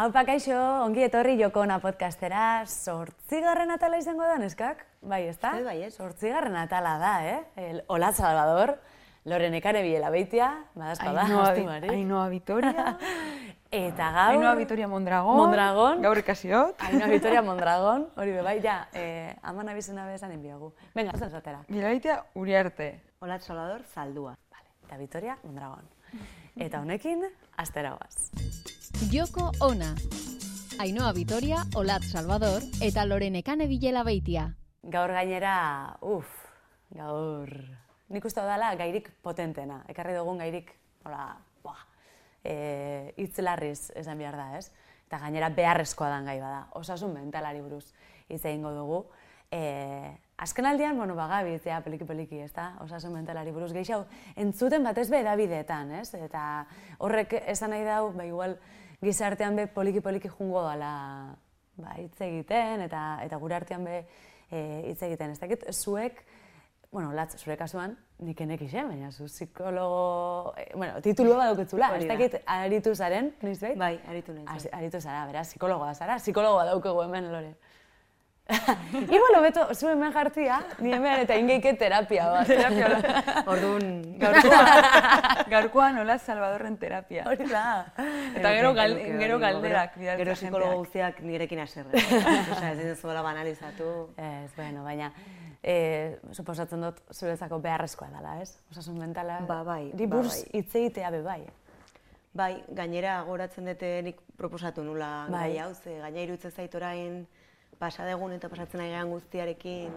Haupa kaixo, ongi etorri jokona podcastera, sortzigarren atala izango da, neskak? Bai, ez da? Ez bai, ez. Sortzigarren atala da, eh? El Ola Salvador, Loren Ekane Biela Beitia, badazpa da, Ainhoa, astu Vi- mari. Ainhoa Vitoria. Eta gaur... Ainhoa Vitoria Mondragon. Mondragon. Gaur ikasiot. Ainhoa Vitoria Mondragon, hori be bai, ja, eh, aman abizena bezan enbiagu. Venga, zen zatera. Bilaitia Uriarte. Olat Salvador, zaldua. Vale, eta Vitoria Mondragon. Eta honekin, astera guaz. Joko Ona. Ainhoa Vitoria, Olat Salvador eta Lorenekane Bilela Beitia. Gaur gainera, uf, gaur... Nik uste dela gairik potentena. Ekarri dugun gairik, hola, buah, e, itzlarriz esan behar da, ez? Eta gainera beharrezkoa dan gai bada. Osasun mentalari buruz hitz egingo dugu. E, azken aldian, bueno, bagabitzea peliki-peliki, ez da? Osasun mentalari buruz. Geixau, entzuten batez be edabideetan, ez? Eta horrek esan nahi dau, ba, igual, gizartean be poliki-poliki jungo dala ba, hitz egiten, eta, eta gure artean be e, hitz egiten. Ez dakit, zuek, bueno, latz, zure kasuan, nik enek isen, baina zu psikologo, e, bueno, titulua badauketzula, ez dakit, aritu zaren, noiz? Bai, aritu nahi. Aritu zara, beraz, psikologoa zara, psikologoa daukegu hemen, lore. Igual hobeto, zu hemen jartzia, ni hemen eta ingeike terapia bat. Terapia hola. Orduan, Gaurkoan, gaurkoan Ola Salvadorren terapia. Hori da. Eta gero, gal, gero galderak gero- Gero psikologo guztiak nirekin aserre. Osea, ez duzuela banalizatu. Ez, bueno, baina, e, suposatzen dut zuretzako beharrezkoa dela, ez? Osasun mentala, Ba, bai, di ba, buruz bai. hitz egitea be bai. Bai, gainera goratzen dute nik proposatu nula Bai. gai hau, ze gaina iruditzen zait orain pasadegun eta pasatzen ari guztiarekin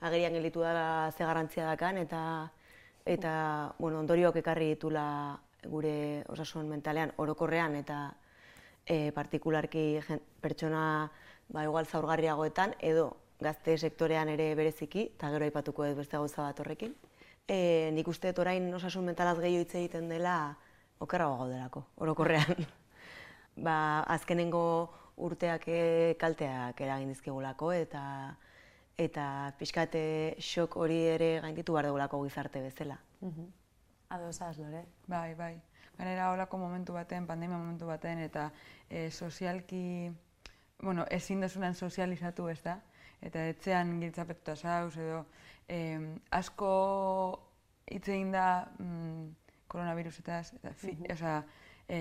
agerian gelditu dela ze garrantzia dakan eta eta bueno, ondorioak ekarri ditula gure osasun mentalean orokorrean eta e, partikularki jen, pertsona ba, igual zaurgarriagoetan edo gazte sektorean ere bereziki, eta gero aipatuko ez beste gauza bat horrekin. E, nik uste dut orain osasun mentalaz gehiago hitz egiten dela okerrago gaudelako, orokorrean. ba, azkenengo urteak eh, kalteak eragin dizkigulako eta eta pixkate xok hori ere gainditu behar dugulako gizarte bezala. Adosaz, lore. Bai, bai. Gainera holako momentu baten, pandemia momentu baten, eta e, sozialki, bueno, ezin desunan sozializatu, ez da? Eta etxean giltzapetuta zauz, edo e, asko hitz egin da mm, koronavirusetaz, eta fi, osea, e,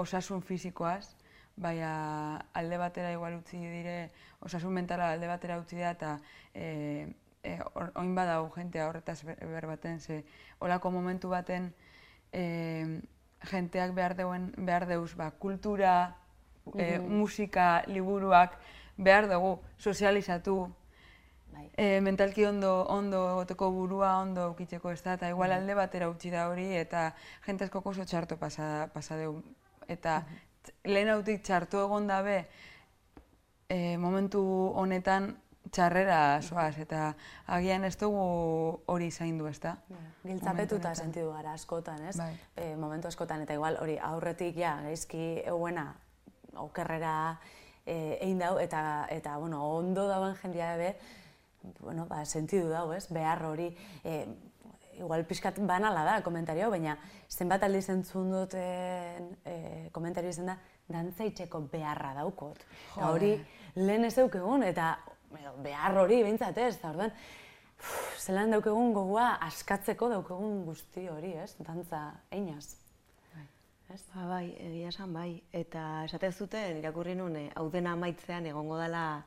osasun fisikoaz, baina alde batera igual utzi dire, osasun mentala alde batera utzi da, eta e, e, oin badau jentea horretaz ber baten, ze olako momentu baten e, jenteak behar deuen, behar deuz, ba, kultura, e, musika, liburuak, behar dugu sozializatu, Bai. e, mentalki ondo, ondo egoteko burua, ondo ukitzeko ez da, eta igual alde batera utzi da hori, eta jente askok oso txarto pasa, pasa deu. Eta lehen hautik txarto egon dabe, e, momentu honetan txarrera soaz, eta agian ez dugu hori zaindu, ez da? Giltzapetuta sentidu gara askotan, ez? Bai. E, momentu askotan, eta igual hori aurretik ja, gaizki euena, okerrera e, egin dau, eta, eta bueno, ondo dauen jendia be, bueno, ba, sentidu dau, ez? Behar hori, e, igual pixkat banala da komentario, baina zenbat aldiz entzun duten e, komentario izan da, dantza itxeko beharra daukot. Eta hori, lehen ez daukegun, eta behar hori behintzat ez, eta orduan, zelan daukegun gogoa askatzeko daukegun guzti hori, ez? Dantza einaz. Ez? Ba, bai, egia esan bai. Eta esaten zuten, irakurri nuen, eh, hau dena amaitzean egongo dela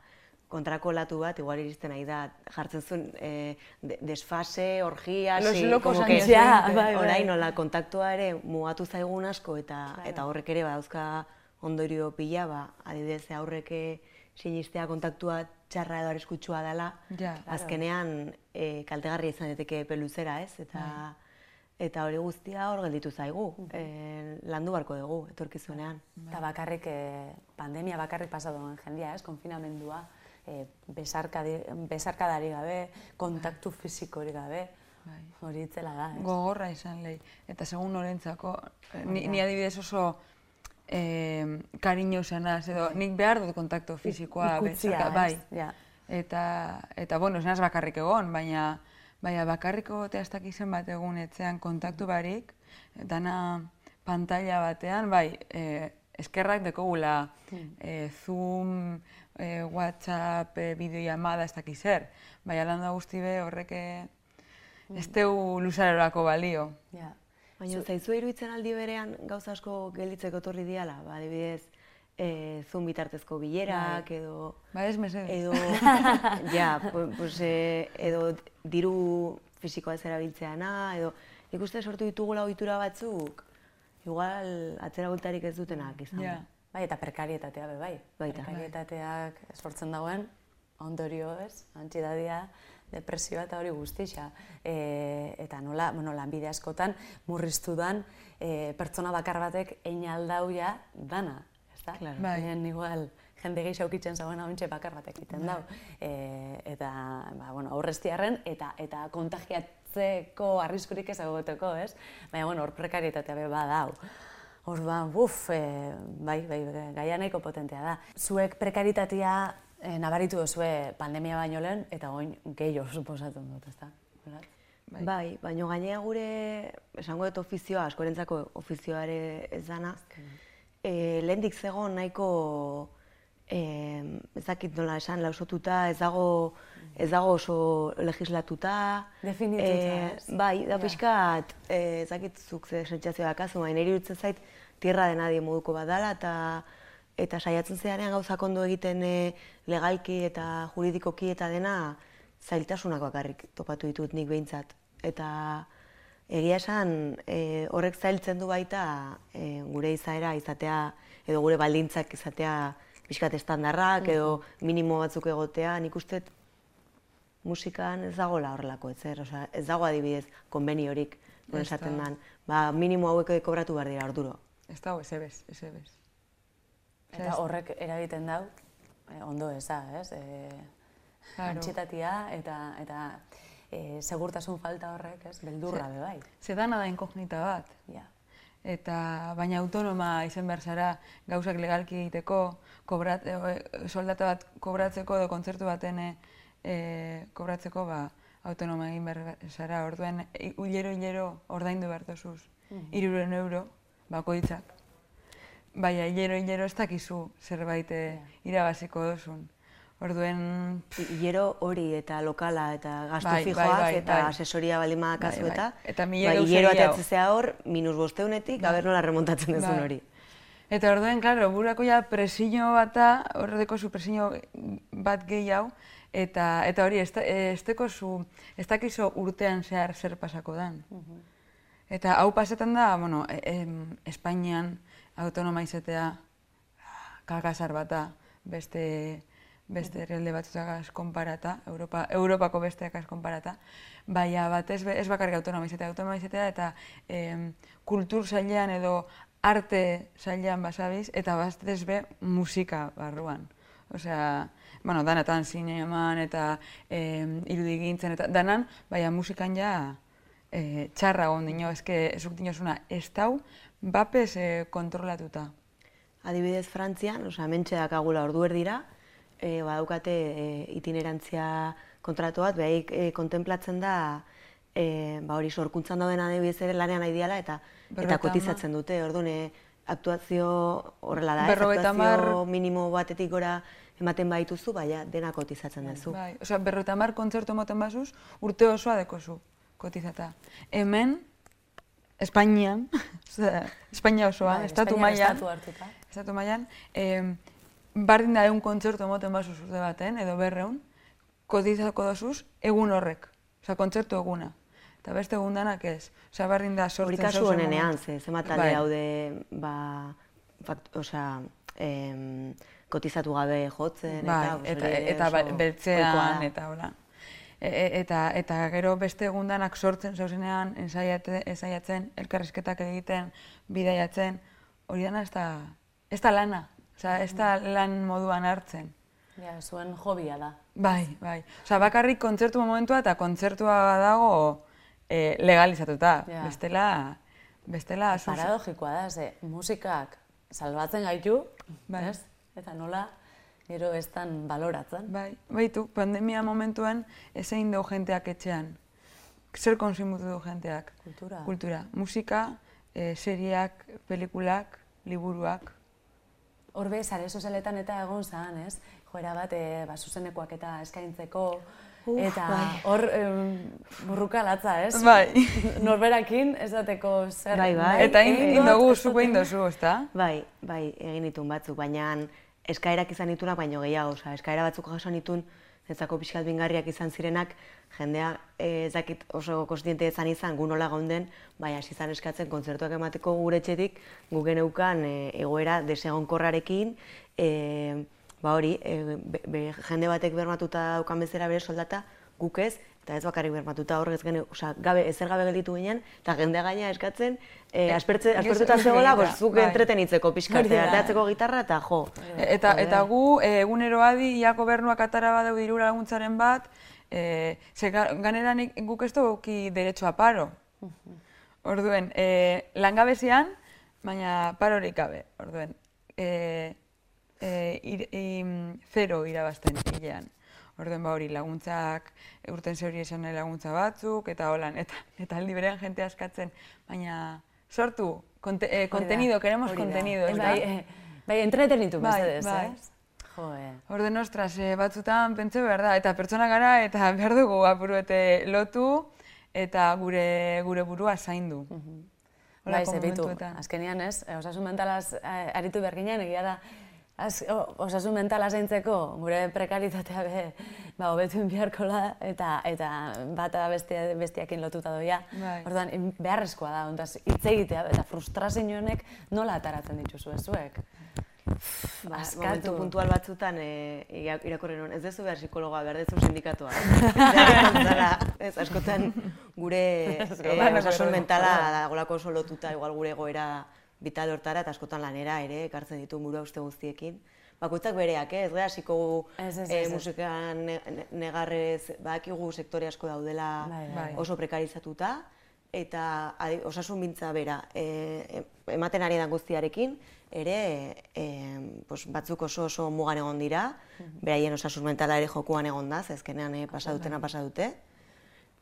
kontrako latu bat, igual iristen nahi da, jartzen zuen eh, de- desfase, orgia, Los sí, locos que Ja, 20. bai, bai. orain nola kontaktua ere mugatu zaigun asko eta eta horrek ere badauzka ondorio pila, ba, adibidez aurreke sinistea kontaktua txarra edo arriskutsua dela, Ja, azkenean e, kaltegarria izan daiteke peluzera, ez? Eta eta hori guztia hor gelditu zaigu, e, landu barko dugu etorkizunean. Eta bakarrik, eh, pandemia bakarrik pasadoen jendia, ez? Konfinamendua, eh, besarkadi, besarkadari gabe, kontaktu fisikorik gabe, Bai. hori itzela da, ez? Gogorra izan lehi. Eta segun norentzako, eh, ni, ni adibidez oso eh, kariño zenaz, edo nik behar dut kontakto fisikoa, Ikutzia, bai. Ja. Eta, eta bueno, ez naz bakarrik egon, baina, baina bakarrik egotea ez dakit zenbat egun etzean kontaktu barik, dana pantalla batean, bai, e, eskerrak dekogula e, Zoom, e, WhatsApp, e, bideoiamada, ez dakiz zer. Baina lan da guzti be horrek e, ez teu luzarorako balio. Ja. Baina zaizu iruditzen aldi berean gauza asko gelditzeko etorri diala, ba, adibidez, e, Zoom bitartezko bilerak, edo... Ba ez mesedez. Edo, ja, pu- pues, e, edo diru fisikoa ez erabiltzeana, edo nik uste sortu ditugula ohitura batzuk, igual atzera bultarik ez dutenak izan. Ja. Bai, eta prekarietatea be bai. Baita. Prekarietateak sortzen dagoen, ondorio ez, antxidadia, depresioa eta hori guztixa. E, eta nola, bueno, lanbide askotan murriztu dan e, pertsona bakar batek ein aldauia dana, ezta? Claro. Bai. Baina igual, jende gehi ukitzen zagoen hauntxe bakar batek egiten dau. E, eta, ba, bueno, aurreztiarren, eta, eta kontagiatzeko arriskurik ez egoteko, ez? Baina, bueno, hor prekarietatea be badau. Orduan, buf, e, bai, bai, gaia nahiko potentea da. Zuek prekaritatea e, nabaritu duzue pandemia baino lehen, eta oin gehiago suposatzen dut, ezta? Bai. bai, baina gainea gure, esango dut ofizioa, askorentzako ofizioa ere ez dana, e, lehendik zegoen nahiko, e, ez dakit nola esan, lausotuta, ez dago, ez dago oso legislatuta. Definituta, Eh, ez? bai, da pixkat, e, ez dakit zuk ze sentsazioa dakazu, baina niri iruditzen zait tierra de nadie moduko badala, eta eta saiatzen zeanean gauzak ondo egiten e, legalki eta juridikoki eta dena zailtasunak bakarrik topatu ditut nik behintzat. Eta egia esan e, horrek zailtzen du baita e, gure izaera izatea edo gure baldintzak izatea pixkat estandarrak edo minimo batzuk egotea, nik uste dut musikan ez dagoela horrelako ezer, osea, ez dago adibidez konbeniorik, non Ez esaten da. dan, ba, minimo hauek kobratu behar dira orduro. Ez dago, ez ebez, ez ebez. Eta horrek eragiten dau, e, ondo eza, ez? E, Claro. Antxitatia eta, eta e, segurtasun falta horrek, ez? Beldurra be bai. Ze dana da inkognita bat. Ja. Eta baina autonoma izan behar zara gauzak legalki egiteko, kobrat, e, soldata bat kobratzeko edo kontzertu baten e, kobratzeko, ba, autonoma egin behar zara, orduen i- hilero hilero ordaindu behar dozuz, iruren euro, bakoitzak. Baina hilero hilero ez dakizu zerbait irabaziko dozun. Orduen, Hilero hori eta lokala eta gastu Bai, bai, fijoak bai, eta bai. asesoria baldin badakazu Bai, bai. eta Eta mila bai, hilero ateatzea hor, minus bosteunetik, aber nola remontatzen duzun Bai. hori. Eta orduen, klaro, burako ja presiño bata, horreteko zu presiño bat gehiago, eta, eta hori, ez, da- ez teko zu, ez dakizu urtean zehar zer pasako dan. Eta hau pasetan da, bueno, e- em, Espainian autonoma izatea kakasar bata, beste, beste herrialde batzutakaz konparata, Europa, Europako besteakaz konparata, baina batez ez bakarrik autonoma izatea, autonoma izatea eta em, kultur sailean edo arte sailean basabiz, eta batez be musika barruan. Osea, bueno, danatan zineman eta em, irudigintzen eta danan, baina musikan ja e, txarra egon dino, eske zuk dinozuna ez dau, bapes e, kontrolatuta. Adibidez, Frantzian, osea, mentxe dakagula ordu erdira, e, badaukate e, itinerantzia kontratu bat, behaik e, kontemplatzen da, e, ba hori sorkuntzan dauden adibidez ere lanean nahi diala, eta, Berrogeita eta kotizatzen dute, orduan, aktuazio horrela da, aktuazio hamar- minimo batetik gora ematen baituzu, baina dena kotizatzen duzu. Bai, osea, berroita mar kontzertu moten bazuz, urte osoa dekozu kotizata. Hemen, Espainian, osea, Espainia osoan, Bai, estatu mailan, estatu estatu mailan, em, bardin da egun kontzertu moten bazuz urte baten, edo berreun, kotizako dozuz egun horrek, osea, kontzertu eguna. Eta beste egun danak ez. Osea, bardin da sortzen Hori kasu momentu. ze zenbat talde Bai. daude, ba, fakt, osea, em, kotizatu gabe jotzen, Bai, eta, eta, eta, beltzean, eta hola. E, e- eta, eta gero beste egundanak sortzen zauzenean, ensaiatzen, elkarrizketak egiten, bidaiatzen, hori dana ez da, ez da lana, Osea, ez da lan moduan hartzen. Ja, zuen hobia da. Bai, bai. Osea, bakarrik kontzertu momentua eta kontzertua badago e, legalizatuta. Ja. Bestela, bestela, Paradogikoa da, ze musikak salbatzen gaitu, Bai. ez? Eta nola, gero ez dan baloratzen. Bai, baitu, pandemia momentuan ezein dugu jenteak etxean. Zer konsumitu du jenteak? Kultura. Kultura. Musika, eh, seriak, pelikulak, liburuak. Horbe, sare sozialetan eta egon zan, ez? Joera bat, e, ba, zuzenekoak eta eskaintzeko, Uf, eta bai. hor em, burruka latza, ez? Bai. Norberakin, ez dateko zer. Bai, bai. Eta in, indogu, ez zuk dut egin egin. dozu, ezta? Bai, bai, egin ditun batzuk, baina eskaerak izan ditunak baino gehiago, osea, eskaera batzuk jaso nitun, netzako pixkat bingarriak izan zirenak, jendea eh, ez dakit oso kostiente izan izan, gu nola gaunden, bai, hasi izan eskatzen kontzertuak emateko gure etxetik, gu geneukan eh, egoera desegonkorrarekin, eh, ba hori, eh, be, be, jende batek bermatuta daukan bezala bere soldata, guk ez, eta ez bakarrik bermatuta horrez gene, osea, gabe, ezer gabe gelditu ginen, eta jendea gaina eskatzen, eh, aspertze, aspertuta zegoela, egita, pues, zuk bai. entretenitzeko da. ateratzeko gitarra eta jo. E- Eta, eta gu, e, egunero adi, ia gobernuak atara badeu dirura laguntzaren bat, e, ze ga- ganera guk ez dugu derecho a paro. Orduen, e, langabezian, baina parorik gabe. Orduen, e, e, ir, im, zero irabazten hilean. Orduen ba hori laguntzak, urten zeuri esan laguntza batzuk, eta holan, eta, eta aldi berean jente askatzen, baina sortu, konte, e, da, kontenido, queremos kontenido, da? Bai, eh, bai, entretenitu, Bai, bai. ez? Jo, eh. Orden ostras, eh, batzutan pentsa behar da, eta pertsona gara, eta behar dugu apuruete lotu, eta gure gure burua zaindu. Bai, Holako ze bitu, momentuetan. azkenian ez, eh, osasun mentalaz eh, aritu behar ginen, egia da, az, o, osasun mentala zaintzeko gure prekaritatea be, ba, hobetu egin beharkola, eta, eta bata bestia, bestiakin lotuta doia. Bai. Orduan, beharrezkoa da, ondaz, hitz egitea, eta frustrazio honek nola ataratzen dituzue zuek. Ba, momentu puntual batzutan e, irakorri nuen, ez dezu behar psikologoa, behar dezu sindikatua. Ez, askotan gure e, osasun mentala dagolako oso lotuta, igual gure egoera vital hortara, eta askotan lanera ere, ekartzen ditu mura uste guztiekin. Bakoitzak bereak, eh? ez gara hasiko eh, ez. musikan ne- ne- negarrez, badakigu sektore asko daudela Bai, bai. oso prekarizatuta, eta adi- osasun mintza bera e, ematen ari da guztiarekin, ere e, pues, batzuk oso oso mugan egon dira, beraien osasun mentala ere jokuan egon da, ze azkenean e, pasa dutena pasa dute,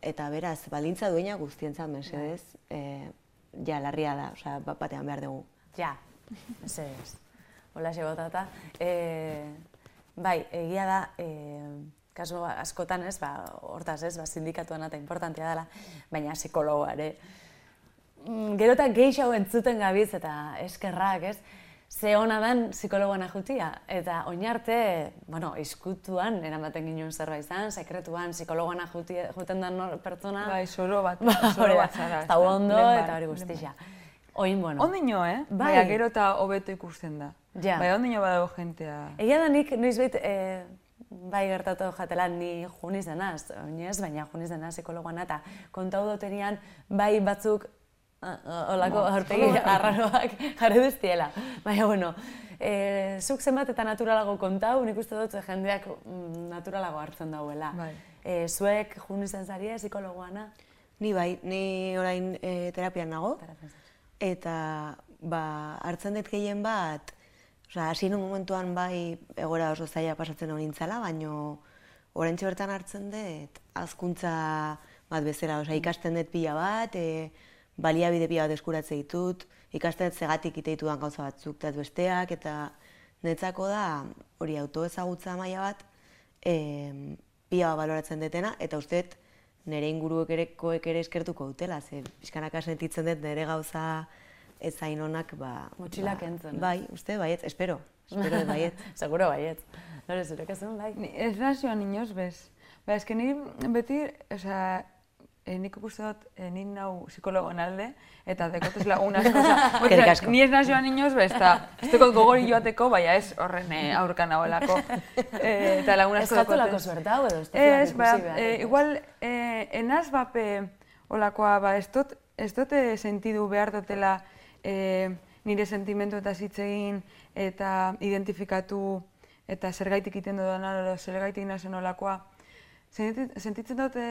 eta beraz, balintza duena guztientzat mesedez, e, ja, larria da, osea, bat batean behar dugu. Ja, ez Hola, botata. E, bai, egia da, e, kasu askotan ez, ba, hortaz ez, ba, sindikatuan eta importantea dela, baina psikologoa ere. Mm, Gero eta gehiago entzuten gabiz eta eskerrak, ez? Ze hona den psikologoan ajutia. Eta oinarte, bueno, izkutuan eramaten ginen zerbait izan, sekretuan psikologoan ajutia, juten den nor- pertsona. Bai, soro bat, Ba, soro da, bat zara. ez da ondo eta hori guztia. Oin, bueno. Ondino, eh? Bai. Baina gero eta hobeto ikusten da. Ja. Bai, ondino badago jentea. Egia da nik noizbait e, bai gertatu jatela ni juniz denaz, oinez, baina juniz denaz psikologoana eta kontau dutenian bai batzuk ah, holako aurpegi arraroak jarri duztiela. Baina, bueno, e, zuk zenbat eta naturalago kontau, nik uste dut jendeak mm, naturalago hartzen dauela. Bai. E, zuek junizen zarie psikologoana? Ni bai, ni orain e, terapian nago, eta ba, hartzen dut gehien bat, osea, hasi momentuan bai egora oso zaila pasatzen hori nintzala, baino oraintxe bertan hartzen dut azkuntza bat bezala, osea, ikasten dut pila bat, e, baliabide pila bat eskuratze ditut, ikasten zegatik ite ditudan gauza batzuk eta besteak, eta netzako da hori autoezagutza maila bat, e, pila bat baloratzen detena, eta uste dut nire inguruek ere, koek ere eskertuko dutela, ze pixkanaka sentitzen dut nire gauza ez zain onak, ba... Motxilak ba, entzun, eh? Bai, uste, baiet, espero, espero baiet. Seguro baiet. Lore, zurek ezun, bai? Ni- Ez nazioan inoz bez. Ba, eske ni beti, osea, e, nik ikuste dut, e, ni nau psikologoen alde, eta dekotez lagun asko, asko. ni ez nazioan inoz bez, eta ez dekot gogori joateko, baina ez horren e, aurkan nagoelako. E, eta lagun asko Eskatulako dekotez. zuertau edo ez Ez, ba, e, ez? igual, e, enaz bape olakoa, ba, ez dut, ez dute sentidu behar dutela e, nire sentimendu eta hitz egin eta identifikatu eta zergaitik iten dudan zergaitik nazen olakoa. Sentitzen sentitzen dute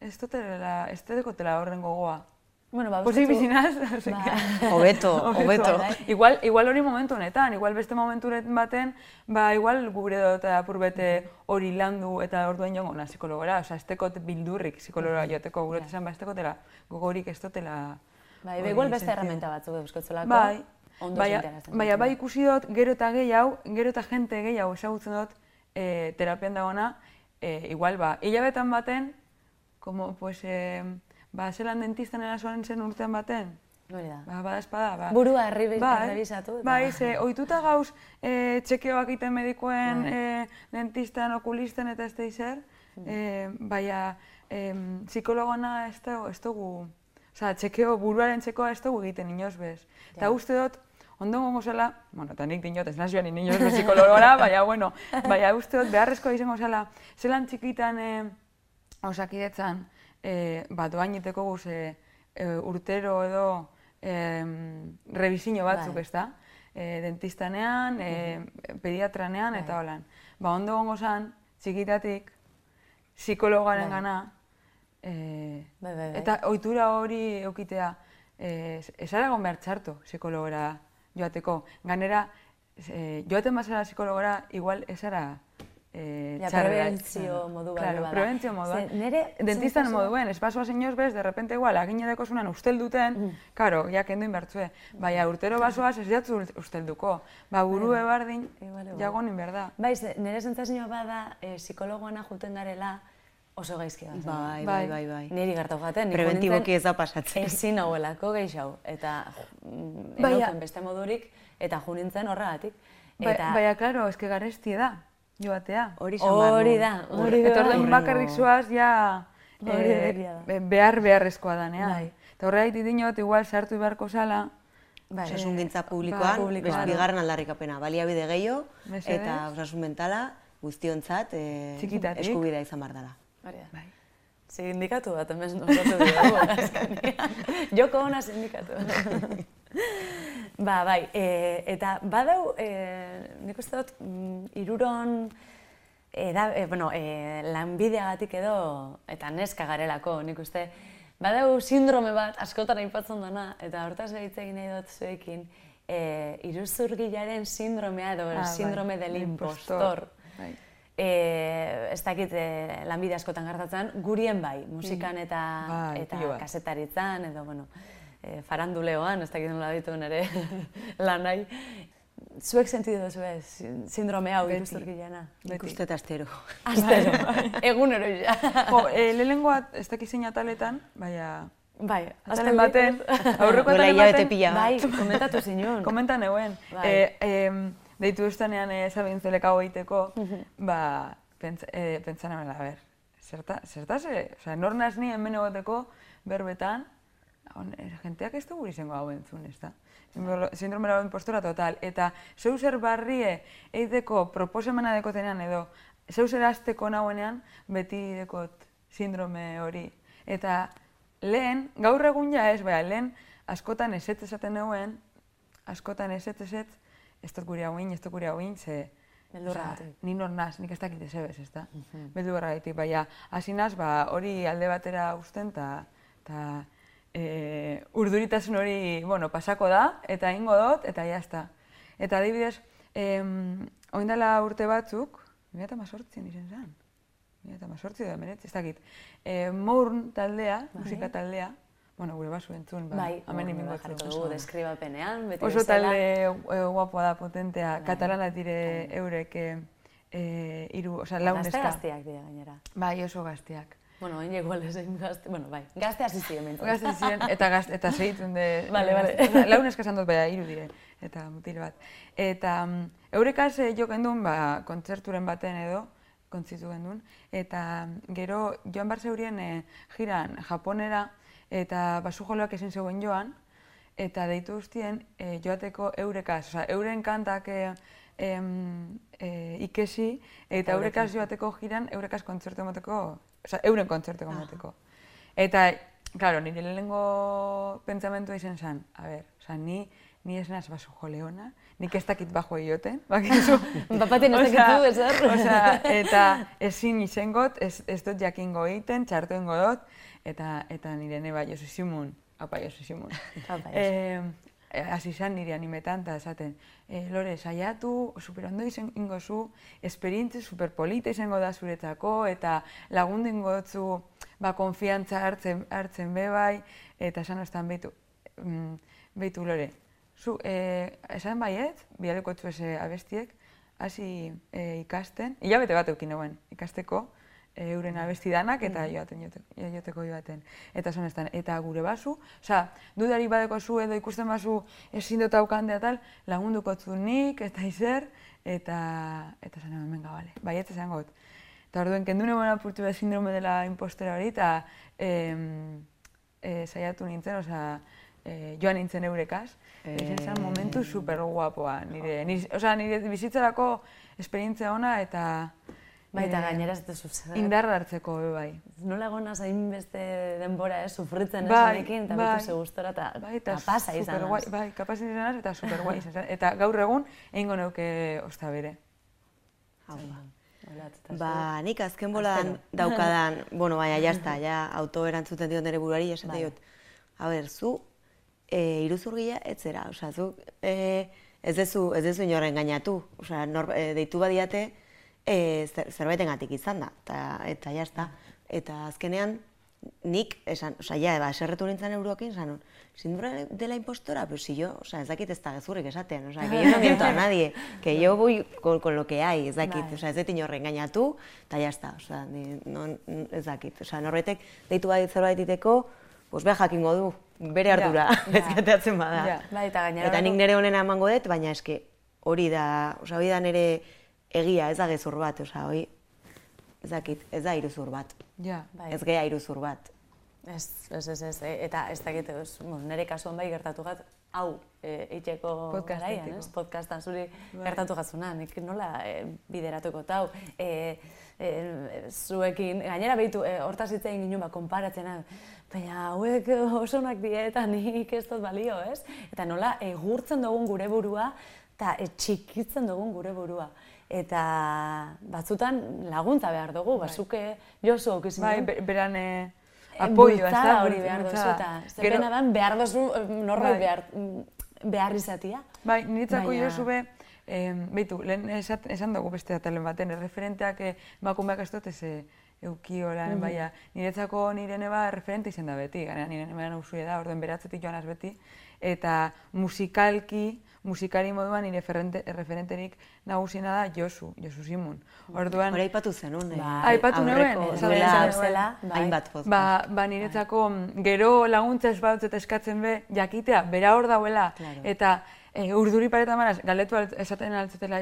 ez dutela, ez dutela horren gogoa. Bueno, ba, Pozik bizinaz, Ba. Hobeto, hobeto. bai. Igual, igual hori momentu honetan, igual beste momentu baten, ba igual gure dut apur bete hori landu eta orduen joango na psikologora, osea, ez tekot bildurrik psikologora joateko, gure esan ba, ez tekotela gogorik ez dutela Bai, igual beste herramienta batzuk euskotzelako. Bai, Ondo baina, baina bai ikusi dut, gero eta gehiago, gero eta jente gehiago ezagutzen dut e, terapian dagoena, e, igual ba, hilabetan baten, como, pues, e, ba, zelan dentistan erasoan zen urtean baten, Hori da. ba, bada espada, ba. Burua erribi- Bai, errebisatu eta- Bai, ze, ohituta gauz, e, txekeoak egiten medikoen, e, dentistan, okulisten eta ez da izer, e, baina, em, psikologona ez dugu, ez dugu, Osa, txekeo, buruaren txekoa ez dugu egiten inoz bez. Eta uste dut, ondo gongo zela, bueno, eta nik dinot ez nazioan inoz bez psikologora, baina, bueno, baina uste dut beharrezko izango zela, zelan txikitan e, osakidetzan, e, ba, doaineteko guz, e, e, urtero edo e, revisino batzuk, Bai. ez da? E, dentistanean, e, pediatranean, eta holan. Ba, ondo gongo zan, txikitatik, psikologaren gana, e, Bai, bai, bai. eta ohitura hori eukitea, e, ez ara egon behar txarto psikologora joateko. Ganera, e, joaten bazara psikologora, igual ez ara e, Ja, prebentzio modu bat Claro, prebentzio moduan. Ze nere Dentistan moduen, espazoa zeinoz bez, de repente igual, aginedeko zunan ustel duten, Mm. karo, ja kendu inbertzue. Baina urtero basoaz ez jatzu ustelduko. Ba, buru ebardin, Igual, igual. jagon inber da. Bai, nire sentsazioa bada, e, psikologoana juten garela oso gaizki bat. Bai, Bai. bai, bai, bai. Niri gertatu jaten, nintzen ez da pasatzen. Ezin hauelako gehiago, eta mm, enauken beste modurik, eta ju nintzen horregatik. Ba- Eta Baina, klaro, eske garestie da, joatea. Hori hori da, hori da. Eta orduan bakarrik zoaz, ja Hori eh, egia da. be- behar beharrezkoa danean. Bai. Eta horregatik dinot, igual sartu beharko zala, bai, Osasungintza ba, publikoan, publikoan. bez, bigarren aldarrikapena, baliabide gehiago, eta osasun mentala guztiontzat Txikitatik. eskubidea izan behar dela. Bai. Sindikatu bat, hemen nosatu dugu. Joko ona sindikatu. ba, bai, e, eta badau, e, nik uste dut, mm, iruron, e, da, e, bueno, e, lanbideagatik edo, eta neska garelako, nik uste, badau sindrome bat askotan aipatzen dena, eta hortaz behitz egin nahi dut zuekin, e, iruzurgilaren sindromea edo Ah, bai, sindrome del del impostor. Bai. E, ez dakit e, lanbide askotan gertatzen, gurien bai, musikan eta, Bai, eta kasetaritzan, edo, bueno, e, faranduleoan, ez dakit nola ditu nere lanai. Zuek sentidu duzu ez, sindrome hau Beti. iruzurgilena? Nik uste eta astero. Astero, egunero ja. Jo, e, lehenengoa ez dakit zein ataletan, baina Bai, atalen baten, aurreko atalen baten, pila. Bai, komentatu zinun. komenta neuen. Bai. E, em, deitu estanean e, zabintzeleka egiteko, ba, pentsa, e, pentsa ber, zerta, zertaz, e, oza, nor naz ni hemen egoteko berbetan, on, e, jenteak ez dugu izango hau entzun, ez da? Sindrome lau impostora total. Eta zeu zer barrie egiteko proposamena dekotenean edo, zeu zer azteko nagoenean, beti dekot sindrome hori. Eta lehen, gaur egun ja ez, baina lehen askotan ezetz esaten neuen, askotan ezetz ezetz, ez dut gure hauin, ez dut gure hauin, ze... Osea, Ni nor naz, nik ez dakit ez ebez, ez da? Beldurragatik, baina hasi naz, ba, hori alde batera uzten, eta ta, e, urduritasun hori, bueno, pasako da, eta ingo dut, eta jazta. Eta adibidez, em, oindala urte batzuk, 2018 izan zen, 2018 edo emeretzi, ez dakit, e, Mourn taldea, musika taldea, bueno, gure basu entzun, ba, Bai, hemen entzun. dugu deskribapenean, beti Oso bezala. talde e, guapoa da potentea, katalanak dire eurek e, e, iru, osea, lau Gazte neska. gazteak dira gainera. Bai, oso gazteak. Bueno, hain igual ez egin gazte, bueno, bai, gazte hasi ziren behintzat. Gazte ziren, eta gaz, eta segitun de... Vale, vale. Osea, Lau neska esan dut, baina hiru dire, eta mutil bat. Eta um, eurekaz e, jo gendun, ba, kontzerturen baten edo, kontzitu gendun, eta mm, gero joan bar zeurien e, jiran Japonera, eta basu joloak ezin zegoen joan, eta deitu guztien e, joateko eurekaz, osea, euren kantak e, em, e, ikesi, eta eurekaz joateko jiran, eurekaz kontzertu emateko, osea, euren kontzertu emateko. Eta, claro, nire lehenengo pentsamentua izan zen, a ber, osea, ni, ni ez naz basu joleona, nik ez dakit bajo eioten, bakizu. Bapaten ez dakit du, ezer. Osea, eta ezin izengot, ez, ez dut jakingo egiten, txartu ingo dut, eta, eta nire neba Josu Simun, apa Josu Simun. Apa, Josu. Eh, hasi izan nire animetan, eta esaten, e, Lore, saiatu, superondo izango zu, esperientzi superpolita izango da zuretzako, eta lagundu ingo dutzu, ba, konfiantza hartzen, hartzen be bai, eta esan ostan behitu, mm, behitu Lore, zu, e, esan baiet, bialeko etxuese abestiek, hasi e, ikasten, hilabete bat eukin ikasteko, euren abesti danak, eta joaten, joateko, joateko joaten. Eta esan estan, eta gure basu, oza, dudari badeko zu edo ikusten basu ezin dut aukandea tal, lagunduko zu nik, eta izer, eta, eta zan hemen gabale, baiet esan got. Eta orduen, kendu nebuen apurtu behar sindrome dela impostora hori, eta e, saiatu nintzen, oza, e, joan nintzen eurekaz. E... zen momentu super guapoa, nire, nire, oza, nire bizitzarako esperientzia ona eta... Bai, eta gainera ez duzu zer. Indarra hartzeko, bai. Nola gona zain beste denbora, ez, sufritzen ez bai, honekin, eta bai, bitu ze gustora, eta bai, eta kapasa izan. Guai, bai, kapasa izan eta super guai izan. Eta gaur egun, egingo neuke osta bere. Hau, ba. Ba, nik azken bolan daukadan, bueno, baina, jazta, ja, auto erantzuten diot nire buruari, esan bai. diot, a ber, zu, e, iruzurgia etzera, osea, zu, e, ez dezu, ez dezu inorren gainatu, osea, nor, e, deitu badiate, e, zer, zerbaitengatik izan da, eta, eta jazta. Eta azkenean, nik, esan, oza, ja, eba, eserretu nintzen eurokin, esan, sindura de la impostora, pero si yo, o sea, ez dakit ez da gezurrik esaten, o sea, que yo no miento a nadie, que yo voy con, con lo que hay, ez dakit, bai. o sea, ez dut inorren gainatu, eta jazta, o sea, ni, no, ez dakit, o sea, norbetek deitu bai zerbait iteko, pues beha jakingo du, bere ardura, ja, ez gateatzen bada. Ja. Bai, eta gainera... Eta nik nire honena emango dut, baina eske hori da, o sea, hori da nire egia, ez da gezur bat, oza, hoi, ez dakit, ez da iruzur bat. Ja. Bai. Ez geha iruzur bat. Ez, ez, ez, ez, e, eta ez dakit, ez, bon, nire kasuan bai gertatu gat, hau, e, eiteko garaian, ez, podcastan zuri bai. gertatu gatzuna, nik nola e, bideratuko tau, e, e, zuekin, gainera behitu, e, hortaz hitz egin ginen, ba, konparatzen, baina hauek oso onak die eta nik ez dut balio, ez? Eta nola, egurtzen dugun gure burua, eta e, txikitzen dugun gure burua eta batzutan laguntza behar dugu, bai. bazuke Josu okizin bai, du. beran eh, apoio, ez da? hori behar duzu, eta zepena dan behar duzu eh, norbait bai. behar, behar izatia. Bai, niretzako Baina... Josu be, eh, behitu, lehen esan dugu beste atalen baten, referenteak eh, bakumeak ez dut ez eukio lan, mm baina niretzako nire neba referente izan da beti, gara nire neba nauzuia da, orduen beratzetik joan beti, eta musikalki, musikari moduan nire referenterik nagusiena da Josu, Josu Simun. Orduan... Hora aipatu zen, un? Ba, aipatu nuen, zela, hainbat foz. Ba, ba niretzako gero laguntza ez eta eskatzen be, jakitea, bera hor dauela, eta e, urduri pareta maraz, galetu esaten altzetela,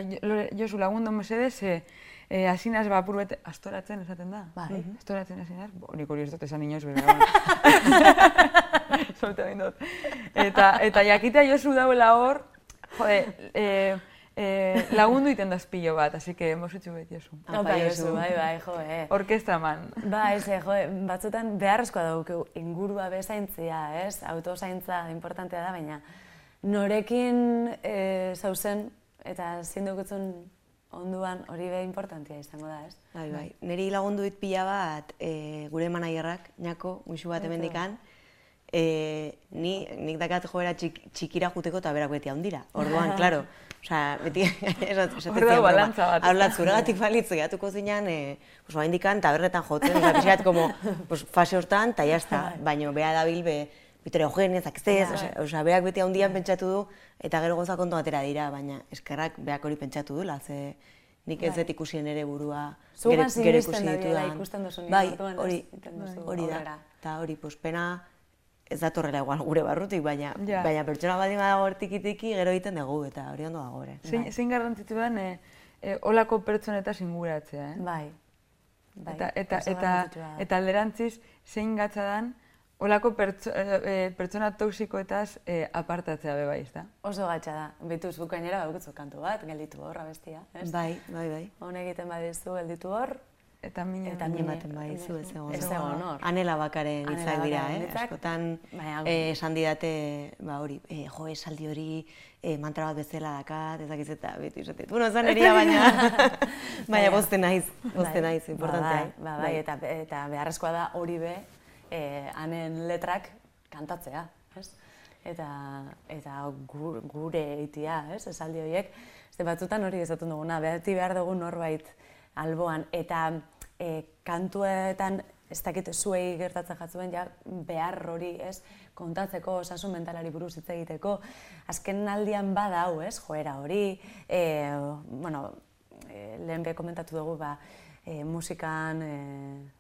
Josu lagundu mesedez, e, e, asinaz ba, bete, astoratzen esaten da. Bai. Astoratzen asinaz, bo, nik hori ez dut esan inoz, bera. Zolte Eta, eta jakitea Josu dauela hor, Jode, eh, eh, lagundu iten dazpillo bat, así que hemos hecho bet Josu. Apa, bai, Josu, bai, bai, jo, eh. Orkestra man. Ba, ez, jo, batzutan beharrezkoa dauke ingurua bezaintzia, ez? Autozaintza importantea da, baina norekin eh, zauzen eta zindukutzen onduan hori be importantia izango da, ez? Bai, bai. Neri lagundu dit pila bat e, gure manaierrak, Nako, muixu bat emendikan, e, ni, nik dakat joera txik, txikira juteko eta berak beti handira. Orduan, klaro, Osea, beti esatzen Hor da balantza bat. Hablat zuregatik balitz gehatuko zinean, eh, pues indikan tabernetan jotzen, pixkat como pues fase hortan ta ya está. Bai. Baino bea dabil be Zakestez, bai. osea, beak beti handian pentsatu du eta gero goza kontu atera dira, baina eskerrak beak hori pentsatu dula, ze nik ez bai. dut ikusien ere burua gero ikusi ditudan. Bai, hori, hori da. Eta hori, pues pena, ez datorrela igual gure barrutik, baina, baina pertsona bat dago hortikitiki gero egiten dugu, eta hori ondo dago, ere. Zein, bai. zein garrantzitu den, e, e, olako pertsoneta singuratzea, eh? Bai. bai. Eta, eta, eta, eta alderantziz, zein gatza dan, olako pertso, e, pertsona toksikoetaz e, apartatzea be bai, ezta? Oso gatza da. Bitu zuk gainera baukutzu kantu bat, gelditu horra bestia, ez? Bai, bai, bai. Hone egiten badizu gelditu hor, Eta mina eta mina ematen bai zu ez egon. Ez egon hor. Anela bakaren hitzak dira, eh? Askotan eh esan didate, ba hori, eh jo esaldi hori eh mantra bat bezala dakat, ez dakiz eta beti esate. Bueno, ez neria baina baina boste naiz, boste bai. naiz, ba, importantea. Bai, ba, bai, eta eta beharrezkoa da hori be eh anen letrak kantatzea, ez? Eta eta gure eitia, ez? Esaldi horiek, ze batzutan hori ezatun duguna, beti behar dugu norbait alboan. Eta e, kantuetan ez dakit zuei gertatzen jatzuen, ja, behar hori, ez, kontatzeko, osasun mentalari buruz hitz egiteko, azken aldian badau, ez, joera hori, e, bueno, e, lehen be komentatu dugu, ba, e, musikan e,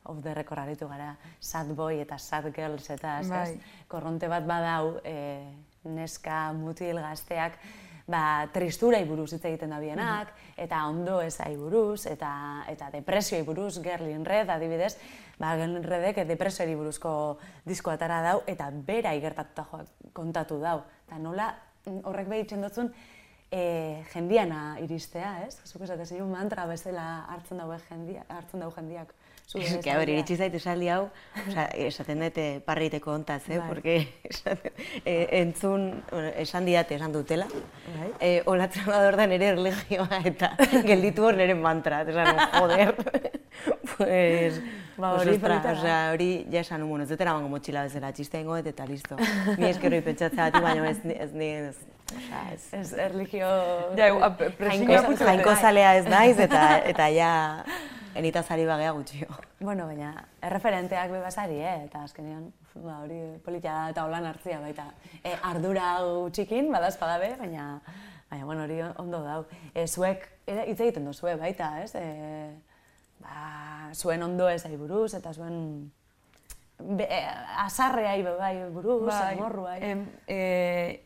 off the record aritu gara, sad boy eta sad girls eta ez, Bai. korronte bat badau, e, neska, mutil, gazteak, ba, tristurai buruz hitz egiten da bienak, eta ondo ezai buruz, eta, eta depresioi buruz, Gerlin Red adibidez, ba, Gerlin Redek depresioari buruzko diskoa atara dau, eta bera igertatuta kontatu dau. Eta nola mm, horrek behitzen dutzun, e, jendiana iristea, ez? Zuk esaten mantra bezala hartzen daue jendia, hartzen dau jendiak. Ez que, ber, iritsi zait esaldi hau, oza, esaten dute parriteko ontaz, eh? Bai. Porque esaten, eh, entzun, bueno, esan didate esan dutela. Bai. Eh, olatzen bador da nire erlegioa eta gelditu hor nire mantra. Esan, joder. pues, Ba, pues, hori ostra, osea, hori ja esan, bueno, ez dut eramango motxila bezala, txiste ingo eta listo. Ni eskerroi pentsatzea bati, baina ez, ni- ez, ni, ez, ez. Ez erligio... Ja, a- pre- presioa Jainko, putzu jainko dute. zalea ez naiz, eta, eta ja, enitaz ari bagea gutxio. Bueno, baina erreferenteak be basari, eh? eta azkenean ba, hori polita eta holan hartzia baita. E, ardura hau txikin, badazpada be, baina, baina bueno, hori ondo dau. E, zuek, hitz egiten duzue baita, ez? E, ba, zuen ondo ezai buruz, eta zuen be, e, azarreai be bai buruz, bai, morruai. em, e,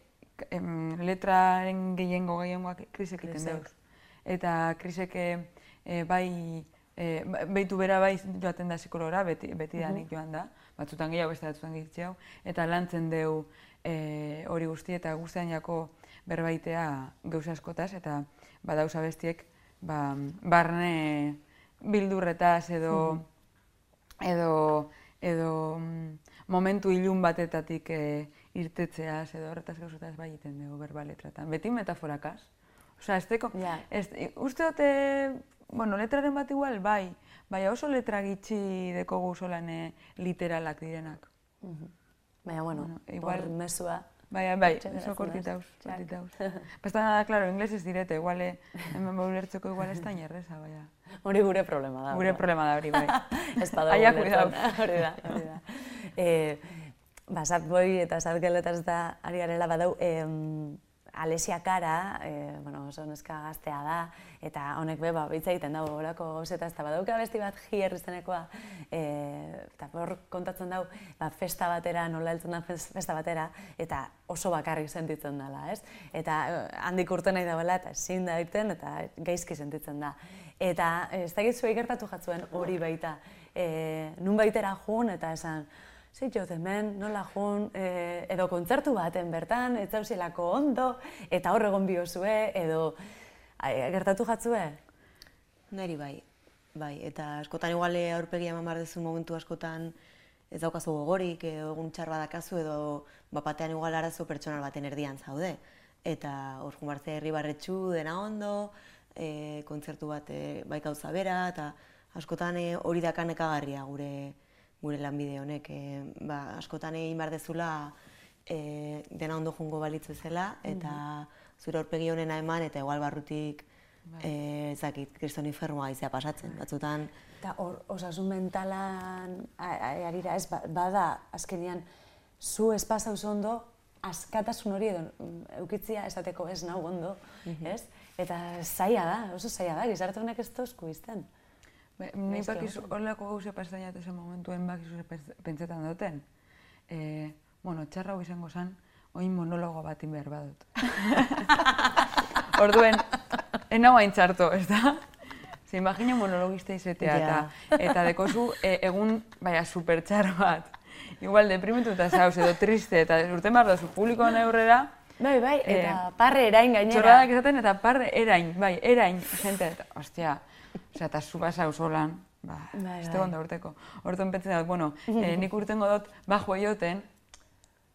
em, letraren gehiengo gehiengoak krisek egiten dauz. Eta krisek e, bai, e, beitu bera bai joaten da psikologora, beti, beti danik joan da, batzutan gehiago, beste batzutan gehiago, eta lantzen deu e, hori guzti eta guztian jako berbaitea gauza askotaz, eta badauza bestiek ba, barne bildurretaz edo edo, edo mm, momentu ilun batetatik e, irtetzeaz edo horretaz gauzataz bai egiten dugu berba letratan. Beti metaforakaz. Osea, ez teko, Ja. ez, uste dute, bueno, letraren bat igual, bai, baina oso letra gitxi dekogu solan e, literalak direnak. Baina, bueno, Bueno, igual- mesua. Baina, bai, Etxe oso kortitauz, da, kortitauz. Basta nada, claro, inglés ez direte, igual, eh, hemen ulertzeko igual ez da inerreza, baina. Hori gure problema da. Gure problema da hori, bai. Ez badago Aia. Hori da, hori da. E, ba, Sadboy eta Sadgeletaz da ari garela badau, em, Alesia Kara, e, bueno, oso neska gaztea da, eta honek be, ba, hitz egiten dago horako gauzetaz, eta badauka besti bat hier izenekoa, e, eta hor kontatzen dau, ba, festa batera, nola heltzen da fes- festa batera, eta oso bakarrik sentitzen dela, ez? Eta eh, handik urte nahi dagoela, eta ezin da egiten, eta gaizki sentitzen da. Eta eh, ez zuei gertatu jatzuen hori baita, e, nun baitera jun, eta esan, Jo hemen, nola jun, e, edo kontzertu baten bertan, ez zauzelako ondo, eta hor egon biozue, edo ai, gertatu jatzue? Neri bai, bai, eta askotan igual eh, aurpegia eman behar duzu momentu askotan ez daukazu gogorik, edo egun txar badakazu, edo bapatean igual arazo pertsonal baten erdian zaude. Eta hor jun bartzea herri barretxu, dena ondo, e, kontzertu bat e, bai gauza bera, eta askotan eh, hori daka nekagarria gure, gure lanbide honek. E, ba, askotan egin behar dezula e, dena ondo jungo balitz bezala, eta zure aurpegi honena eman, eta igual barrutik eh, ez dakit, kriston infermoa izea pasatzen. Batzutan, Eta hor, osasun mentalan arira ez, ba- bada azkenean zu ez pasauz ondo, askatasun hori edo mm, eukitzia esateko ez nau ondo, ez? Eta zaila da, oso zaila da, gizarte honek ez tozku izten. Be, Ni Gaizki bakizu, egoten. horrelako gauza pasatzen zen momentuen bakizu ze pens- pentsetan duten. E, bueno, txarra hau izango zen, oin monologo bat in behar badut. Orduen, enau hain txarto, ez da? Ze imagina monologista izetea, Ja. eta, eta dekozu e, egun, baina, supertxar bat. Igual, deprimentuta zauz, edo triste, eta urten behar duzu publikoan aurrera, Bai, bai, Eh, eta parre erain gainera. Txorradak esaten eta parre erain, bai, erain, jente, eta, ostia, osea, eta zu basa usolan, ba, Bai, bai. tegon da urteko. Horten pentsen dut, bueno, eh, nik urtengo dut, bajo joten,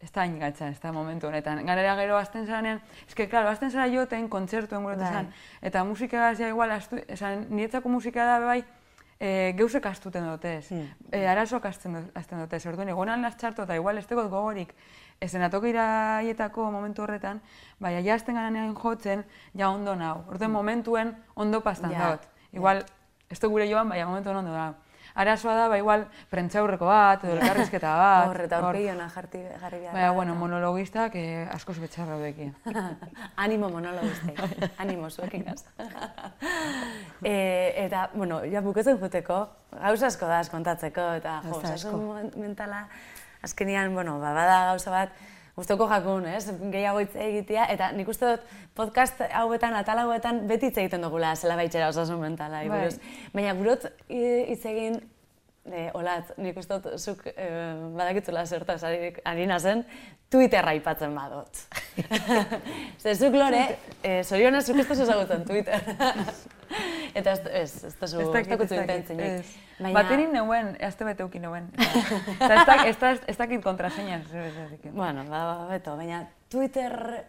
ez da hain gatza, ez da momentu honetan. Ganera gero azten zaranean, ez que, claro, azten zara joten, kontzertuen gure Bai. esan, eta musika ja igual, astu, esan, niretzako musika da bai, e, geusek astuten dutez, Hmm. e, arazoak azten, dut- azten dutez, orduan, egonan txarto eta igual ez tegot gogorik, esenatoki iraietako momentu horretan, baina ja azten garanean jotzen, ja ondo nau. Orduan, momentuen ondo pastan Ja, daut. Igual, ez gure joan, baina momentuen ondo nau. arazoa da, ba, igual, prentzaurreko bat, edo elkarrizketa bat. Hor, eta aurpegiona jarri, jarri behar. Baina, bueno, monologistak eh, askoz betxarra daudekin. Animo monologistei, animo zuekin e, eta, bueno, ja buketzen juteko, gauza asko da kontatzeko, eta jo, asko. mentala, azkenian, bueno, ba, bada gauza bat, gustoko jakun, ez? Gehiago hitz egitea, eta nik uste dut podcast hauetan, atal hauetan, beti hitz egiten dugula, zela baitxera osasun mentala, Bai. buruz. Baina gurot i- hitz egin, e, olat, nik uste dut zuk e, badakitzula zertaz ari, nazen, Twitterra aipatzen badot. Zer, zuk lore, e, zorionez zuk ez ezagutzen Twitter. eta ez, ez, ez duzu, ez dakit, ez ez. Baterin neuen, azte bete uki neuen. Eta ez ez ez dakit zer. Bueno, ba, ba, beto, baina Twitter,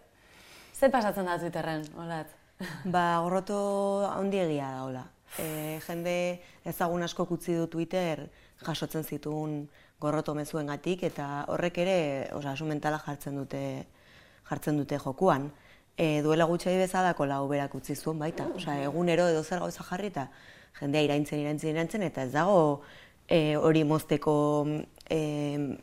ze pasatzen da Twitterren, olat? Ba, gorroto handiegia da, hola. E, jende ezagun asko utzi du Twitter jasotzen zituen gorroto mezuengatik eta horrek ere osasun mentala jartzen dute jartzen dute jokuan. E, duela gutxi bezalako lau berak utzi zuen baita. Osea, egunero edo zer gauza jarri eta jendea iraintzen, iraintzen, iraintzen eta ez dago e, hori mozteko e,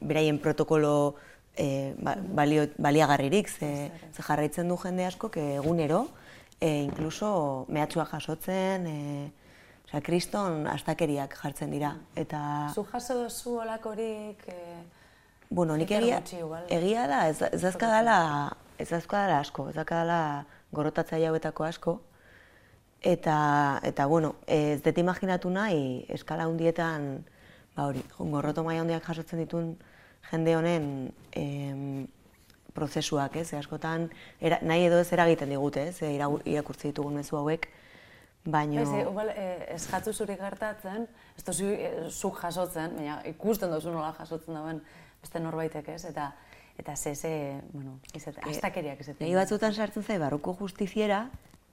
beraien protokolo e, ba, balio, baliagarririk, ze, ze jarraitzen du jende asko egunero, e, inkluso mehatxua jasotzen, e, osea, kriston astakeriak jartzen dira. Eta, Zu jaso duzu olakorik, e, bueno, nik egia, egia da, ez, ez azkadala, ez azkadala asko, ez azkadala gorotatzaile hauetako asko, Eta, eta bueno, ez dut imaginatu nahi, eskala hundietan, ba hori, gorroto maila hundiak jasotzen dituen jende honen em, prozesuak, ez? Askotan era, nahi edo ez eragiten digute, ez? Irakurtzi ditugun mezu hauek, baino... Ez, igual, eh, ez jatzu zuri gertatzen, ez duzu eh, zuk jasotzen, baina ikusten duzu nola jasotzen dauen beste norbaitek ez, eta eta ze, ze, bueno, izate, astakeriak izaten. Nahi batzutan sartzen zai barruko justiziera,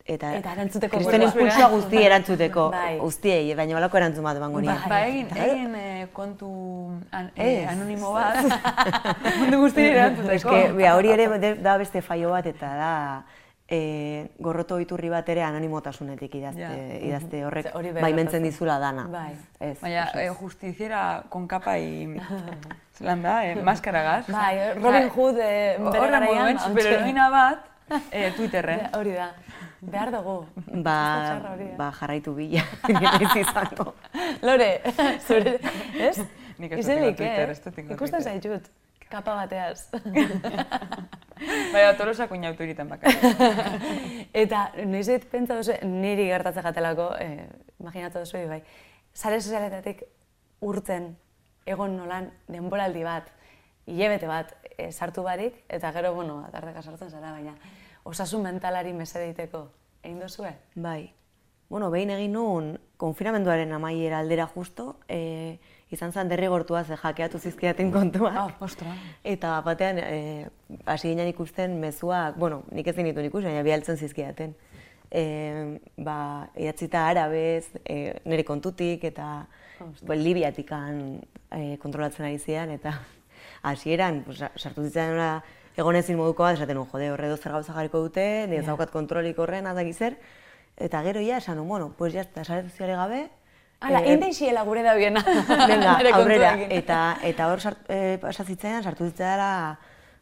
eta, Eta erantzuteko kriston burua. impulsoa guzti erantzuteko, Bai. guztiei, baina holako erantzun bat emango nien. Ba, egin, egin eh, kontu an, eh, anonimo bat, mundu guzti erantzuteko. Eske, bea, hori ere da beste faio bat eta da e, gorroto iturri bat ere anonimotasunetik idazte, Ja. idazte horrek Ze hori bai baimentzen dizula dana. Bai. Ez, Baina, ez. justiziera con capa y... Zelan da, eh, maskaragaz. Bai, Robin Hood eh, bere garaian, moduen, hauntxe. superheroina bat, eh, Twitterren. Ja, Hori da, behar dugu. Ba, ba jarraitu bila, ez izango. Lore, zure, ez? Nik ez dut Twitter, eh? ez dut tingo Ikusten Twitter. zaitut, kapa bateaz. Baina, tolosak oinautu egiten bakarrik. Eta noiz pentsa duzu, niri gertatzen jatelako, eh, imaginatu duzu, bai, sare sozialetatik urten egon nolan denboraldi bat, hilebete bat eh, sartu barik, eta gero, bueno, atardeka sartzen zara, baina osasun mentalari mesedeiteko, egin duzue? Bai. Bueno, behin egin nuen konfinamenduaren amaiera aldera justo, e, izan zen derrigortua ze jakeatu zizkidaten kontuak. Ah, Ostra. Eta batean, e, hasi ginen ikusten mezuak, bueno, nik ez dinituen ikusi, baina bialtzen zizkidaten. E, ba, idatzita arabez, e, nire kontutik, eta ba, Libiatikan e, kontrolatzen ari zidan, eta hasieran pues, sa- sartu zitzaidan nola egon ezin moduko bat, esaten nuen, jode, horre zer gauza jarriko dute, nire ez daukat kontrolik horren, adak zer, eta gero ja, esan nuen, bueno, pues ya, está, sare soziale gabe, Hala, eh, indeixiela gure da biena. Venga, aurrera. Eta, eta hor sart, e, pasa zitzaidan, sartu zitzaidan,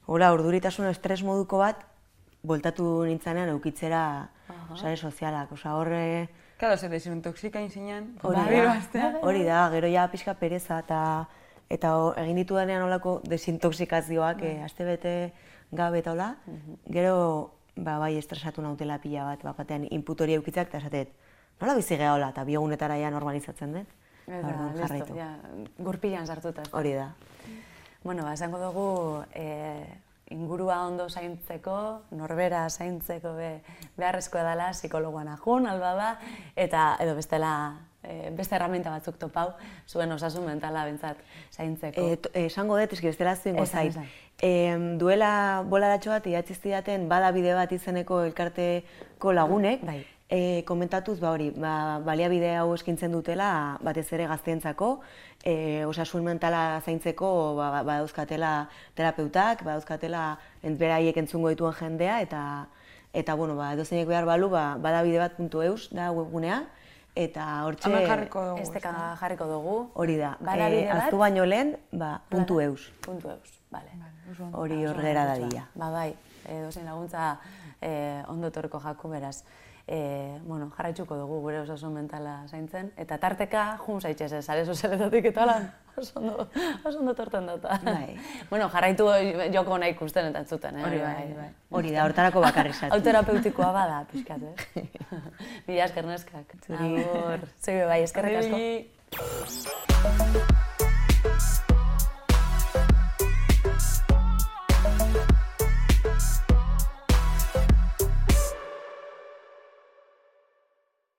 hola, urduritasun estres moduko bat, voltatu nintzanean eukitzera sare sozialak. Osa, horre, Claro, se desintoxika inzinean, hori berriro da, hori da, gero ja pixka pereza eta eta ho- egin ditudanean olako desintoxikazioak, e, astebete gabe eta hola, gero ba, bai estresatu nautela pila bat, bat batean input hori eukitzak eta esatet, nola bizi geha hola, eta bi egunetara ja normalizatzen dut. Eta, listo, ja, gurpilan sartuta. Hori da. Bueno, ba, esango dugu e, ingurua ondo zaintzeko, norbera zaintzeko be, beharrezkoa dela psikologoan ajun, alba da, eta edo bestela e, beste herramienta batzuk topau, zuen osasun mentala bentsat zaintzeko. E, to- esango dut, eski bestela zuengo zait. Em, duela bolaratxo bat idatzi zidaten bada bide bat izeneko elkarteko lagunek, Bai. e, komentatuz ba hori, ba, baliabide hau eskintzen dutela batez ere gazteentzako, e, osasun mentala zaintzeko ba, ba- badauzkatela terapeutak, badauzkatela beraiek entzungo dituen jendea eta eta bueno, ba edozeinek behar balu, ba badabide bat.eus da webgunea, Eta hortxe... Hemen jarriko dugu. Esteka jarriko dugu. Hori da, Bada eh, bide bat? aztu baino lehen, ba, puntu Bada? eus. Puntu eus, bale. Hori hor gera dadila. Ba, bai, e, dozein laguntza e, ondo etorriko jaku beraz. E, bueno, jarraitzuko dugu gure osasun mentala zaintzen. Eta tarteka, jun zaitxez ez, sare sozialetatik eta lan. Oso ondo, oso ondo torten data. Bai. bueno, jarraitu joko nahi ikusten eta entzuten, eh? Hori bai, bai. Hori da, hortarako bakarri sartu. Autoterapeutikoa bada, pixkat, eh? Mila esker neskak. Zuri. Agur. Zui bai, eskerrik asko. Bai.